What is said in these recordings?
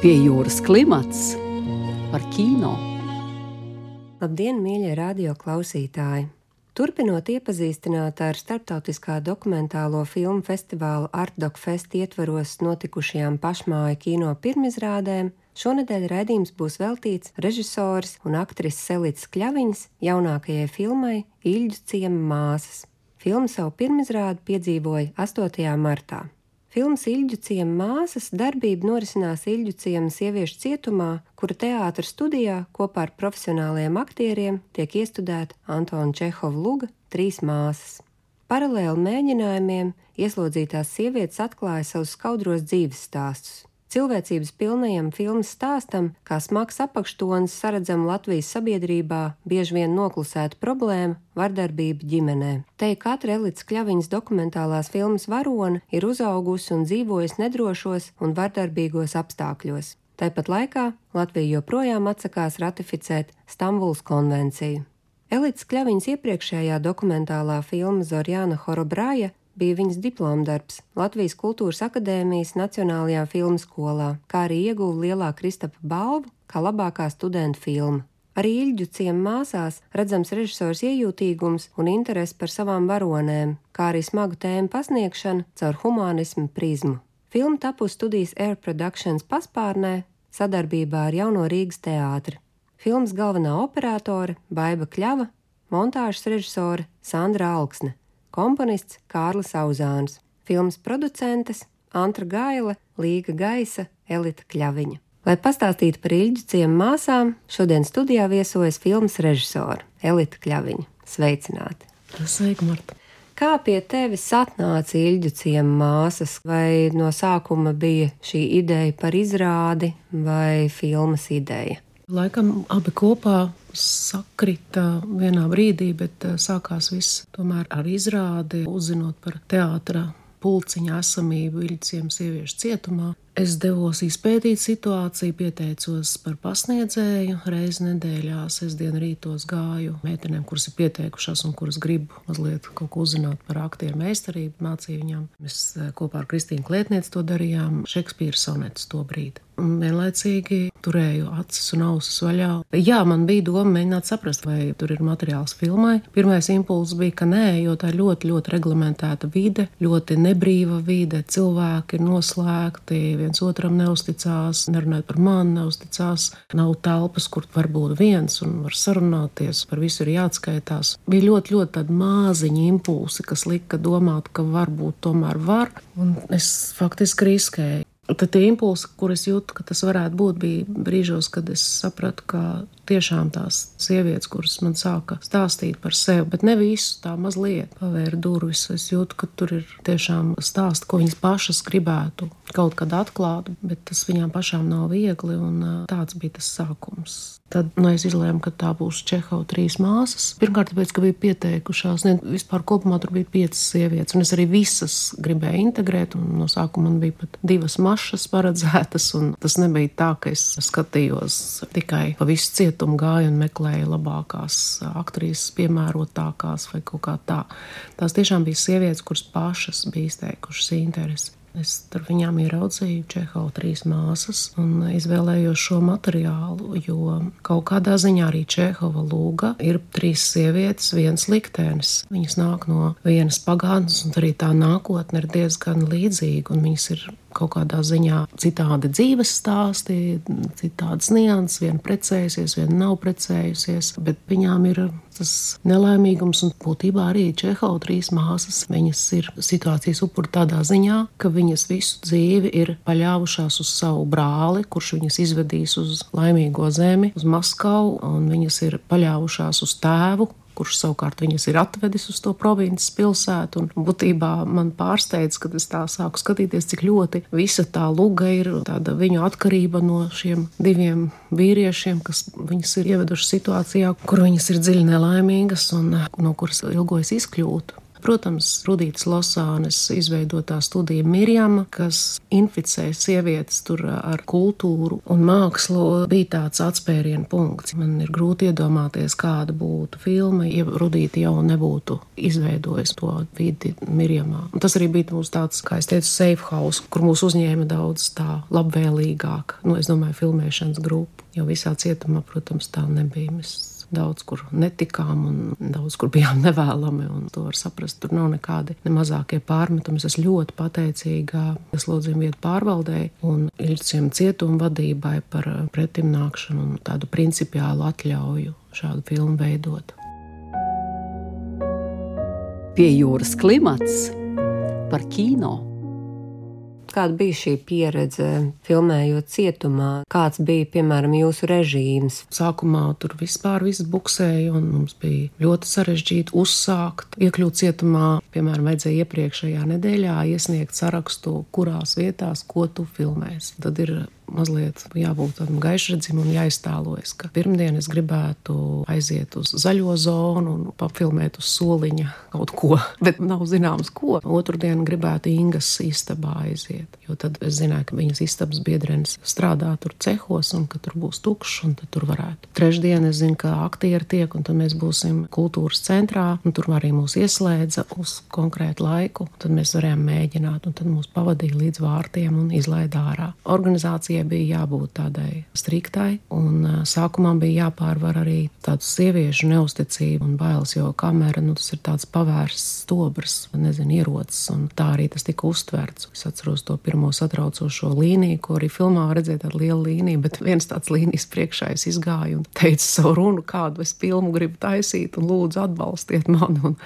Pie jūras klimats par kino. Labdien, mīļie radio klausītāji! Turpinot iepazīstināt ar starptautiskā dokumentālo filmu festivāla Artdok Fest ietvaros notikušajām pašmāju kino pirmizrādēm, šonadēļ raidījums būs veltīts režisors un aktrises Selītas Kļaviņas jaunākajai filmai Ilģu ciema māsas. Filma savu pirmizrādi piedzīvoja 8. martā. Filmas Ilģu ciema māsas darbība norisinās Ilģu ciema sieviešu cietumā, kura teātras studijā kopā ar profesionāliem aktieriem tiek iestudēta Antona Čehova luga Trīs māsas. Paralēli mēģinājumiem ieslodzītās sievietes atklāja savus skaudros dzīves stāstus. Cilvēcības pilnajam filmas stāstam, kā smags apakštonis saredzam Latvijas sabiedrībā, bieži vien noklusēta problēma - vardarbība ģimenē. Te katra Elītes Kļaviņas dokumentālās filmas varone ir uzaugusi un dzīvojusi nedrošos un vardarbīgos apstākļos. Tāpat laikā Latvija joprojām atsakās ratificēt Stambulas konvenciju. Elītes Kļaviņas iepriekšējā dokumentālā filma Zorjana Horobrāja bija viņas diplomdarbs Latvijas Kultūras Akadēmijas Nacionālajā filmu skolā, kā arī ieguva lielā Kristapa balvu kā labākā studenta filma. Arī Ilģu ciemu māsās redzams režisors iejūtīgums un interese par savām varonēm, kā arī smagu tēmu pasniegšana caur humanismu prizmu. Filma tapusi studijas Air Productions paspārnē sadarbībā ar Jauno Rīgas teātri. Filmas galvenā operātore Baiva Kļava, montāžas režisore Sandra Alksne komponists Kārlis Auzāns, filmas producentes Antra Gaila, Līga Gaisa, Elita Kļaviņa. Lai pastāstītu par Ilģu ciemu māsām, šodien studijā viesojas filmas režisora Elita Kļaviņa. Sveicināti! Sveika, Marta! Kā pie tevis atnāca Ilģu ciemu māsas, vai no sākuma bija šī ideja par izrādi vai filmas ideja? Laikam abi kopā sakrita vienā brīdī, bet eh, sākās viss tomēr ar izrādi, uzzinot par teātra pulciņa esamību Iļciem sieviešu cietumā. Es devos izpētīt situāciju, pieteicos par pasniedzēju. Reizi nedēļā, sestdien rītos gāju meitenēm, kuras ir pieteikušās un kuras grib mazliet kaut ko uzzināt par aktieru meistarību, mācīju viņām. Mēs eh, kopā ar Kristīnu Klētnieci to darījām, Šekspīra sonetus to brīdi un vienlaicīgi turēju acis un ausis vaļā. Jā, man bija doma mēģināt saprast, vai tur ir materiāls filmai. Pirmais impulss bija, ka nē, jo tā ir ļoti, ļoti reglamentēta vide, ļoti nebrīva vide, cilvēki ir noslēgti, viens otram neusticās, nerunājot par mani, neusticās. Nav telpas, kur var būt viens un var sarunāties, par visu ir jāatskaitās. Bija ļoti, ļoti tādi māziņi impulsi, kas lika domāt, ka varbūt tomēr var, un es faktiski riskēju. Tad tie impulsi, kurus jūtu, ka tas varētu būt, bija brīžos, kad es sapratu, ka tiešām tās sievietes, kuras man sāka stāstīt par sevi, bet ne visu tā mazliet pavēra durvis. Es jūtu, ka tur ir tiešām stāsti, ko viņas pašas gribētu kaut kad atklāt, bet tas viņām pašām nav viegli, un tāds bija tas sākums. Tad nu, es izlēmu, ka tā būs Čehova trīs māsas. Pirmkārt, tāpēc, ka bija pieteikušās, ne, vispār kopumā tur bija piecas sievietes, un es arī visas gribēju integrēt. No sākuma man bija pat divas mašas paredzētas, un tas nebija tā, ka es skatījos tikai pa visu cietumu gāju un meklēju labākās aktrises, piemērotākās vai kaut kā tā. Tās tiešām bija sievietes, kuras pašas bija izteikušas interesi. Es ar viņām ieraudzīju Čehovu trīs māsas un izvēlējos šo materiālu, jo kaut kādā ziņā arī Čehova lūga ir trīs sievietes, viens liktenis. Viņas nāk no vienas pagātnes, un arī tā nākotne ir diezgan līdzīga, un viņas ir kaut kādā ziņā citādi dzīves stāsti, citādas nianses, viena precējusies, viena nav precējusies, bet viņām ir tas nelaimīgums un būtībā arī Čehova trīs māsas. Viņas ir situācijas upuri tādā ziņā, ka viņas visu dzīvi ir paļāvušās uz savu brāli, kurš viņas izvedīs uz laimīgo zemi, uz Maskavu, un viņas ir paļāvušās uz tēvu, kurš savukārt viņas ir atvedis uz to provinces pilsētu. Un būtībā man pārsteidz, kad es tā sāku skatīties, cik ļoti visa tā luga ir tāda viņu atkarība no šiem diviem vīriešiem, kas viņas ir ieveduši situācijā, kur viņas ir dziļi nelaimīgas un no kuras ilgojas izkļūt. Protams, Rudītas Losānes izveidotā studija Mirjama, kas inficē sievietes tur ar kultūru un mākslu, bija tāds atspērienu punkts. Man ir grūti iedomāties, kāda būtu filma, ja Rudīta jau nebūtu izveidojis to vidi Mirjamā. Un tas arī bija mūsu tāds, kā es teicu, safe house, kur mūs uzņēma daudz tā labvēlīgāk. Nu, es domāju, filmēšanas grupu, jo visā cietumā, protams, tā nebija. Mēs daudz kur netikām un daudz kur bijām nevēlami. To var saprast. Tur nav nekādi ne mazākie pārmetumi. Es ļoti pateicīga Slodzījuma vietu pārvaldēji un Ilciem cietuma vadībai par pretimnākšanu un tādu principiālu atļauju šādu filmu veidot. Pie jūras klimats par kino. Kāda bija šī pieredze filmējot cietumā? Kāds bija, piemēram, jūsu režīms? Sākumā tur vispār viss buksēja, un mums bija ļoti sarežģīti uzsākt, iekļūt cietumā. Piemēram, vajadzēja iepriekšējā nedēļā iesniegt sarakstu, kurās vietās ko tu filmēsi. Tad ir mazliet jābūt tādam gaišredzim un jāiztēlojas, ka pirmdien es gribētu aiziet uz zaļo zonu un papilmēt uz soliņa kaut ko, bet nav zināms, ko. Otradien gribētu Ingas istabā aiziet, jo tad es zināju, ka viņas istabas biedrenis strādā tur cehos un ka tur būs tukšs un tad tur varētu. Trešdien es zinu, ka aktieri tiek un tad mēs būsim kultūras centrā un tur arī mūs ieslēdza uz konkrētu laiku. Tad mēs varējām mēģināt un tad mūs pavadīja līdz vārtiem un izlaida ārā. Organizācija pieeja bija jābūt tādai striktai, un sākumā bija jāpārvar arī tādu sieviešu neusticību un bailes, jo kamera nu, tas ir tāds pavērsts stobrs, nezinu, ierocis, un tā arī tas tika uztverts. Es atceros to pirmo satraucošo līniju, ko arī filmā redzēja tāda liela līnija, bet viens tāds līnijas priekšā es izgāju un teicu savu runu, kādu es filmu gribu taisīt, un lūdzu atbalstiet mani. Un,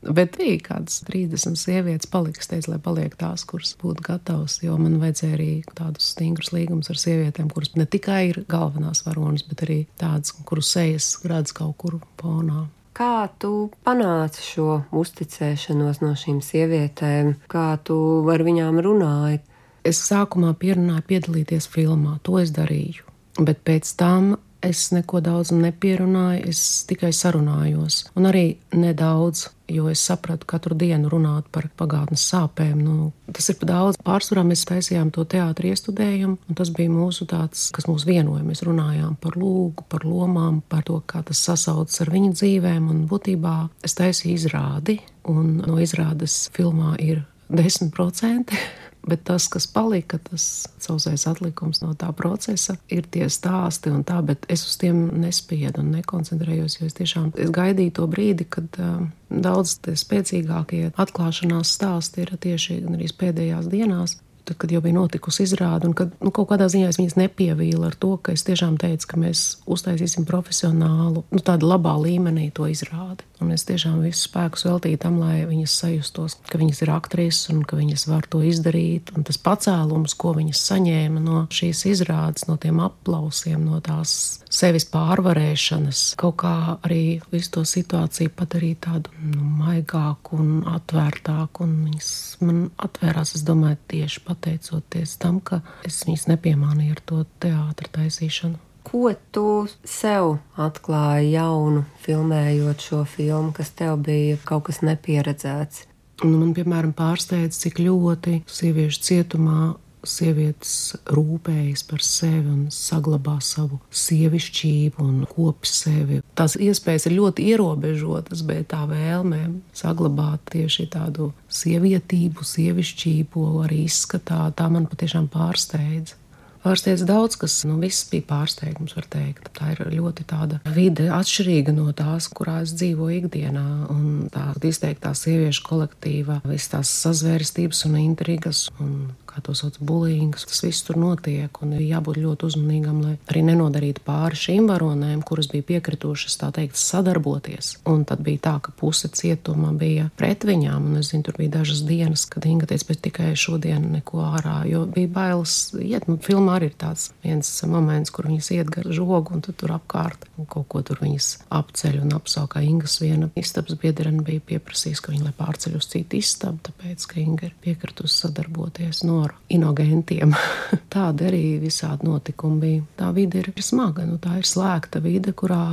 Bet bija kādas 30 sievietes, paliks, teica, lai paliek tās, kuras būtu gatavas. Jo man vajadzēja arī tādus stingrus līgumus ar sievietēm, kuras ne tikai ir galvenās varonas, bet arī tādas, kuru sejas redz kaut kur fonā. Kā tu panāci šo uzticēšanos no šīm sievietēm, kā tu ar viņām runāji? Es sākumā pierunāju piedalīties filmā, to es darīju. Bet pēc tam Es neko daudz nepierunāju, es tikai sarunājos. Un arī nedaudz, jo es sapratu, ka katru dienu runāt par pagātnes sāpēm. Nu, tas ir par daudz. Pārsvarā mēs taisījām to teātrī iestudējumu, un tas bija mūsu tāds, kas mūs vienoja. Mēs runājām par lūgu, par lomām, par to, kā tas sasaucas ar viņu dzīvēm. Un būtībā es taisīju izrādi, un no izrādes filmā ir 10%. Bet tas, kas palika, tas sausais atlikums no tā procesa, ir tie stāsti un tā, bet es uz tiem nespiedu un nekoncentrējos, jo es tiešām es gaidīju to brīdi, kad uh, daudz tie spēcīgākie atklāšanās stāsti ir tieši arī pēdējās dienās tad, kad jau bija notikusi izrāde, un kad nu, kaut kādā ziņā es viņas nepievīlu ar to, ka es tiešām teicu, ka mēs uztaisīsim profesionālu, nu, tādu labā līmenī to izrādi. Un es tiešām visu spēku veltīju tam, lai viņas sajustos, ka viņas ir aktrises un ka viņas var to izdarīt. Un tas pacēlums, ko viņas saņēma no šīs izrādes, no tiem aplausiem, no tās sevis pārvarēšanas, kaut kā arī visu to situāciju padarīt tādu nu, maigāku un atvērtāku. Un viņas man atvērās, es domāju, tieši pateicoties tam, ka es viņas nepiemānīju ar to teātra taisīšanu. Ko tu sev atklāji jaunu, filmējot šo filmu, kas tev bija kaut kas nepieredzēts? Nu, man, piemēram, pārsteidz, cik ļoti sieviešu cietumā sievietes rūpējas par sevi un saglabā savu sievišķību un kopi sevi. Tās iespējas ir ļoti ierobežotas, bet tā vēlme saglabāt tieši tādu sievietību, sievišķību arī izskatā, tā man patiešām pārsteidz. Pārsteidz daudz, kas nu, viss bija pārsteigums, var teikt. Tā ir ļoti tāda vide atšķirīga no tās, kurā es dzīvoju ikdienā. Un tā izteiktā sieviešu kolektīva, visas tās sazvērstības un intrigas un kā to sauc, bulīgs. Tas viss tur notiek, un ir jābūt ļoti uzmanīgam, lai arī nenodarītu pāri šīm varonēm, kuras bija piekritušas, tā teikt, sadarboties. Un tad bija tā, ka puse cietuma bija pret viņām, un es zinu, tur bija dažas dienas, kad Inga teica, bet tikai šodien neko ārā, jo bija bailes iet. Nu, filmā arī ir tāds viens moments, kur viņas iet gar žogu, un tur apkārt un kaut ko tur viņas apceļ un apsaukā. Ingas viena istabas biedrene bija pieprasījusi, ka viņa lai pārceļ uz citu istabu, tāpēc, ka Inga ir piekritusi sadarboties. No ar inogentiem. Tāda arī visādi notikumi bija. Tā vide ir smaga, nu, tā ir slēgta vide, kurā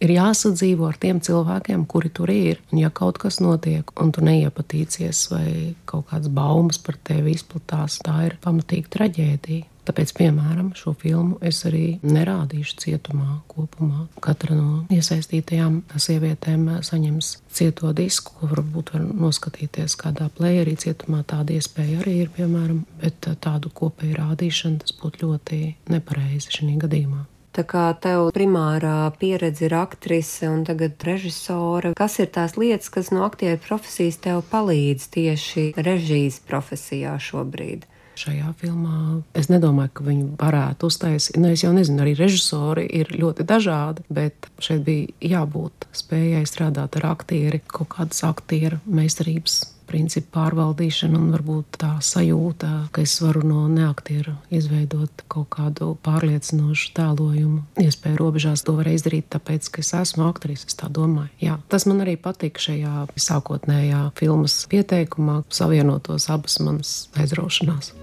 Ir jāsadzīvo ar tiem cilvēkiem, kuri tur ir. Un, ja kaut kas notiek, un tu neiepatīcies, vai kaut kādas baumas par tevi izplatās, tā ir pamatīga traģēdija. Tāpēc, piemēram, šo filmu es arī nerādīšu cietumā kopumā. Katra no iesaistītajām sievietēm saņems cieto disku, ko varbūt var noskatīties kādā playerī cietumā. Tāda iespēja arī ir, piemēram, bet tādu kopēju rādīšanu tas būtu ļoti nepareizi šī gadījumā. Tā kā tev primārā pieredze ir aktrise un tagad režisore, kas ir tās lietas, kas no aktieru profesijas tev palīdz tieši režijas profesijā šobrīd? Šajā filmā. Es nedomāju, ka viņi varētu uztaisīt. Nu, es jau nezinu, arī režisori ir ļoti dažādi, bet šeit bija jābūt spējai strādāt ar aktieri, kaut kādas aktieru meistarības principu pārvaldīšana un varbūt tā sajūta, ka es varu no neaktiera izveidot kaut kādu pārliecinošu tēlojumu. Iespēju robežās to var izdarīt, tāpēc, ka es esmu aktris, es tā domāju. Jā, tas man arī patīk šajā sākotnējā filmas pieteikumā, savienotos abas manas aizraušanās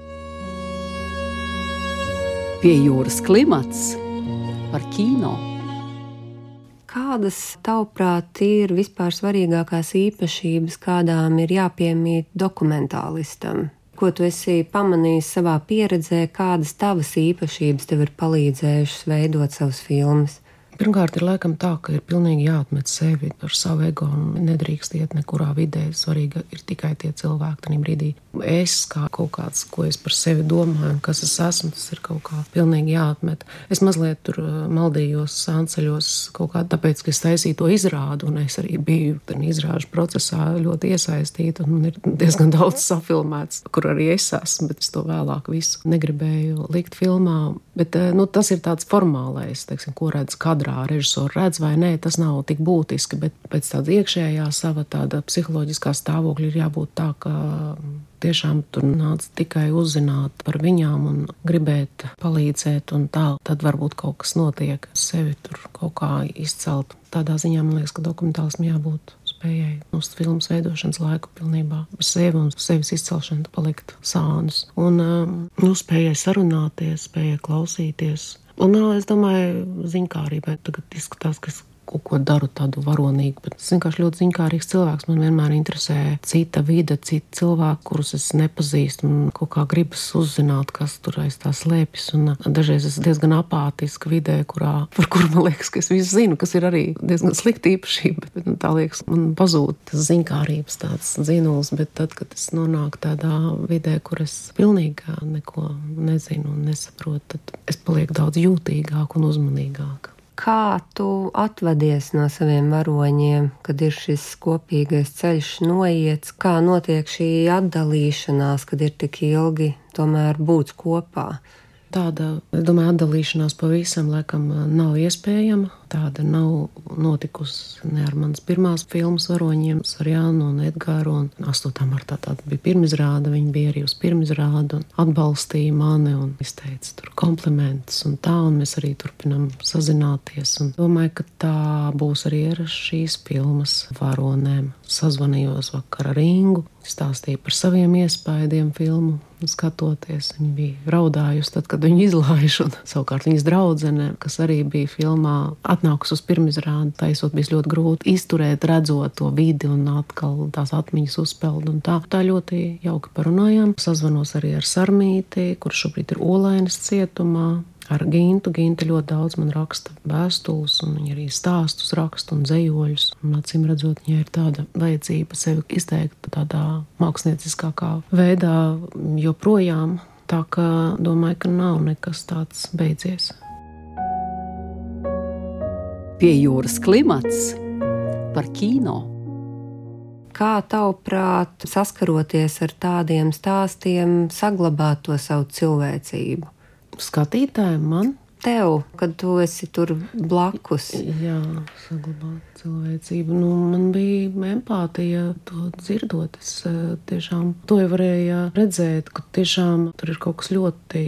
pie jūras klimats par kino. Kādas, tavuprāt, ir vispār svarīgākās īpašības, kādām ir jāpiemīt dokumentālistam? Ko tu esi pamanījis savā pieredzē, kādas tavas īpašības tev ir palīdzējušas veidot savus filmas? Pirmkārt, ir laikam tā, ka ir pilnīgi jāatmet sevi ar savu ego un nedrīkst iet nekurā vidē. Svarīgi ir tikai tie cilvēki, tajā brīdī. Es kā kaut kāds, ko es par sevi domāju, un kas es esmu, tas ir kaut kā pilnīgi jāatmet. Es mazliet tur uh, maldījos, sānceļos kaut kā tāpēc, ka es taisīju to izrādu, un es arī biju tajā izrāžu procesā ļoti iesaistīta, un ir diezgan daudz safilmēts, kur arī es esmu, bet es to vēlāk visu negribēju likt filmā. Bet uh, nu, tas ir tāds formālais, teiksim, ko redz kadrā režisors redz vai nē, tas nav tik būtiski, bet pēc tāda iekšējā sava tāda psiholoģiskā stāvokļa ir jābūt tā, ka tiešām tur nāca tikai uzzināt par viņām un gribēt palīdzēt, un tā tad varbūt kaut kas notiek, sevi tur kaut kā izcelt. Tādā ziņā man liekas, ka dokumentālismam jābūt spējai uz filmas veidošanas laiku pilnībā ar sevi un sevis izcelšanu palikt sānus. Un um, nu, spējai sarunāties, spējai klausīties, Un es domāju, ziņkārībai tagad izskatās, ka kaut ko daru tādu varonīgu. Bet es vienkārši ļoti ziņkārīgs cilvēks. Man vienmēr interesē cita vide, citi cilvēki, kurus es nepazīstu. Man kaut kā gribas uzzināt, kas tur aiz tā slēpjas. Un dažreiz es diezgan apātiski vidē, kurā, par kuru man liekas, ka es visu zinu, kas ir arī diezgan slikta īpašība. Bet, nu, tā liekas, man pazūd tas ziņkārības tāds dzinuls. Bet tad, kad es nonāku tādā vidē, kur es pilnīgi neko nezinu un nesaprotu, tad es palieku daudz jūtīgāk un uzmanīgāk kā tu atvadies no saviem varoņiem, kad ir šis kopīgais ceļš noiets, kā notiek šī atdalīšanās, kad ir tik ilgi tomēr būt kopā. Tāda, es domāju, atdalīšanās pavisam laikam nav iespējama. Tāda nav notikusi ne ar manas pirmās filmas varoņiem, ar Jānu un Edgāru. Un 8. martā tāda bija pirmizrāde, viņi bija arī uz pirmizrādu un atbalstīja mani un izteica tur komplimentus un tā, un mēs arī turpinam sazināties. Un domāju, ka tā būs arī ar šīs filmas varonēm. Sazvanījos vakar ar Ingu, stāstīja par saviem iespējām filmu skatoties. Viņa bija raudājusi, tad, kad viņa izlaiž, un savukārt viņas draudzene, kas arī bija filmā, atnākus uz pirmizrādi, taisot, bija ļoti grūti izturēt, redzot to vidi un atkal tās atmiņas uzpeld. Tā, tā ļoti jauki parunājām. Sazvanos arī ar Sarmīti, kurš šobrīd ir Olainas cietumā. Ar Gintu. Ginta ļoti daudz man raksta vēstules, un viņa arī stāstus raksta un zemoļus. Acīm redzot, viņai ir tāda vajadzība sevi izteikt tādā mākslinieckākā veidā joprojām. Tā kā domāju, ka nav nekas tāds beidzies pie jūras klimats par kino. Kā tavuprāt, saskaroties ar tādiem stāstiem, saglabāt to savu cilvēcību? Skatītājiem man tev, kad tu esi tur blakus. Jā, saglabāt cilvēcību. Nu, man bija empātija, to dzirdot. Es eh, tiešām to varēju redzēt, ka tiešām tur ir kaut kas ļoti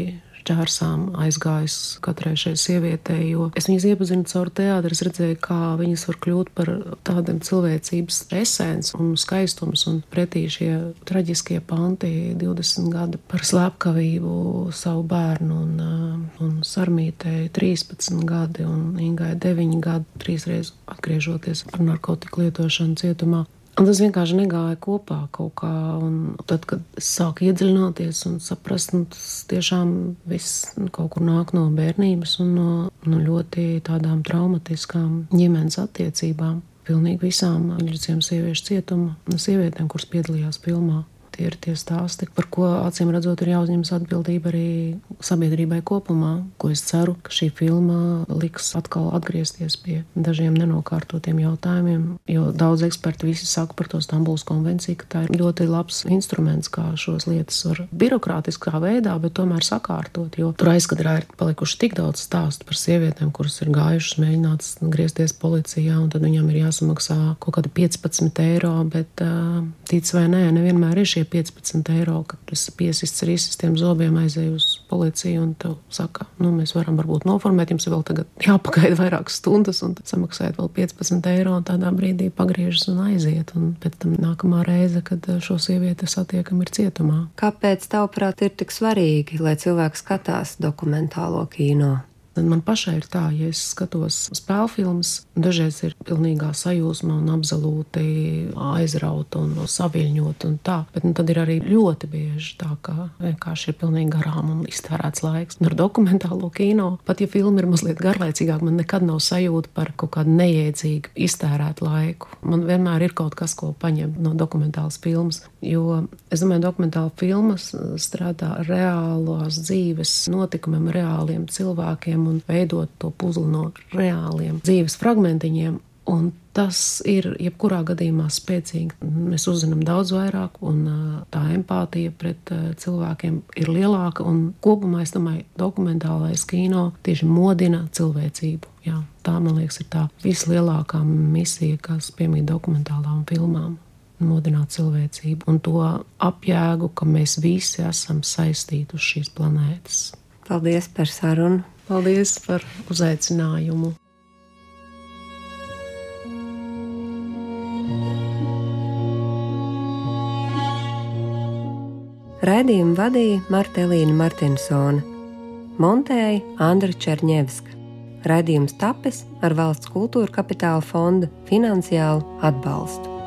šķērsām aizgājis katrai šai sievietei, jo es viņas iepazinu caur teātru, es redzēju, kā viņas var kļūt par tādiem cilvēcības esens un skaistums, un pretī šie traģiskie panti 20 gadi par slepkavību savu bērnu un, uh, un sarmītēji 13 gadi un Ingai 9 gadi, trīsreiz atgriežoties par narkotiku lietošanu cietumā. Un tas vienkārši negāja kopā kaut kā. Un tad, kad es sāku iedziļināties un saprast, nu, tas tiešām viss nu, kaut kur nāk no bērnības un no, no ļoti tādām traumatiskām ģimenes attiecībām. Pilnīgi visām aģentūriem sieviešu cietuma sievietēm, kuras piedalījās filmā. Tie ir tie stāsti, par ko acīm redzot, ir jāuzņemas atbildība arī sabiedrībai kopumā. Ko es ceru, ka šī filma liks atkal atgriezties pie dažiem nenokārtotiem jautājumiem. Jo daudz eksperti visi saka par to Stambulas konvenciju, ka tā ir ļoti labs instruments, kā šos lietas var birokrātiskā veidā, bet tomēr sakārtot. Jo tur aizkadrā ir palikuši tik daudz stāstu par sievietēm, kuras ir gājušas, mēģināts griezties policijā, un tad viņam ir jāsamaksā kaut kādi 15 eiro. Bet, tic vai nē, nevienmēr ir šie 15 eiro, kad tas piesists ar izsistiem zobiem aizēj uz policiju un te saka, nu, mēs varam varbūt noformēt, jums vēl tagad jāpagaida vairākas stundas un samaksājiet vēl 15 eiro un tādā brīdī pagriežas un aiziet. Un pēc tam nākamā reize, kad šo sievieti satiekam, ir cietumā. Kāpēc tavuprāt ir tik svarīgi, lai cilvēks skatās dokumentālo kino? Man pašai ir tā, ja es skatos spēļu filmas, dažreiz ir pilnīgā sajūsma un absolūti aizrauta un saviņota un tā. Bet nu, tad ir arī ļoti bieži tā, ka vienkārši ir pilnīgi garām un iztērēts laiks. Un ar dokumentālo kino, pat ja filma ir mazliet garlaicīgāka, man nekad nav sajūta par kaut kādu neiedzīgu iztērētu laiku. Man vienmēr ir kaut kas, ko paņemt no dokumentālas filmas. Jo es domāju, dokumentāla filmas strādā reālās dzīves notikumiem, reāliem cilvēkiem un veidot to puzli no reāliem dzīves fragmentiņiem. Un tas ir jebkurā gadījumā spēcīgi. Mēs uzzinām daudz vairāk, un tā empātija pret cilvēkiem ir lielāka. Kopumā es domāju, dokumentālais kino tieši modina cilvēcību. Jā, tā, man liekas, ir tā vislielākā misija, kas piemīt dokumentālām filmām modināt cilvēcību un to apjēgu, ka mēs visi esam saistīti uz šīs planētas. Paldies par sarunu! Paldies par uzaicinājumu! Raidījumu vadīja Martelīna Martinsone, montēja Andra Černievska. Raidījums tapis ar valsts kultūra kapitāla fonda finansiālu atbalstu.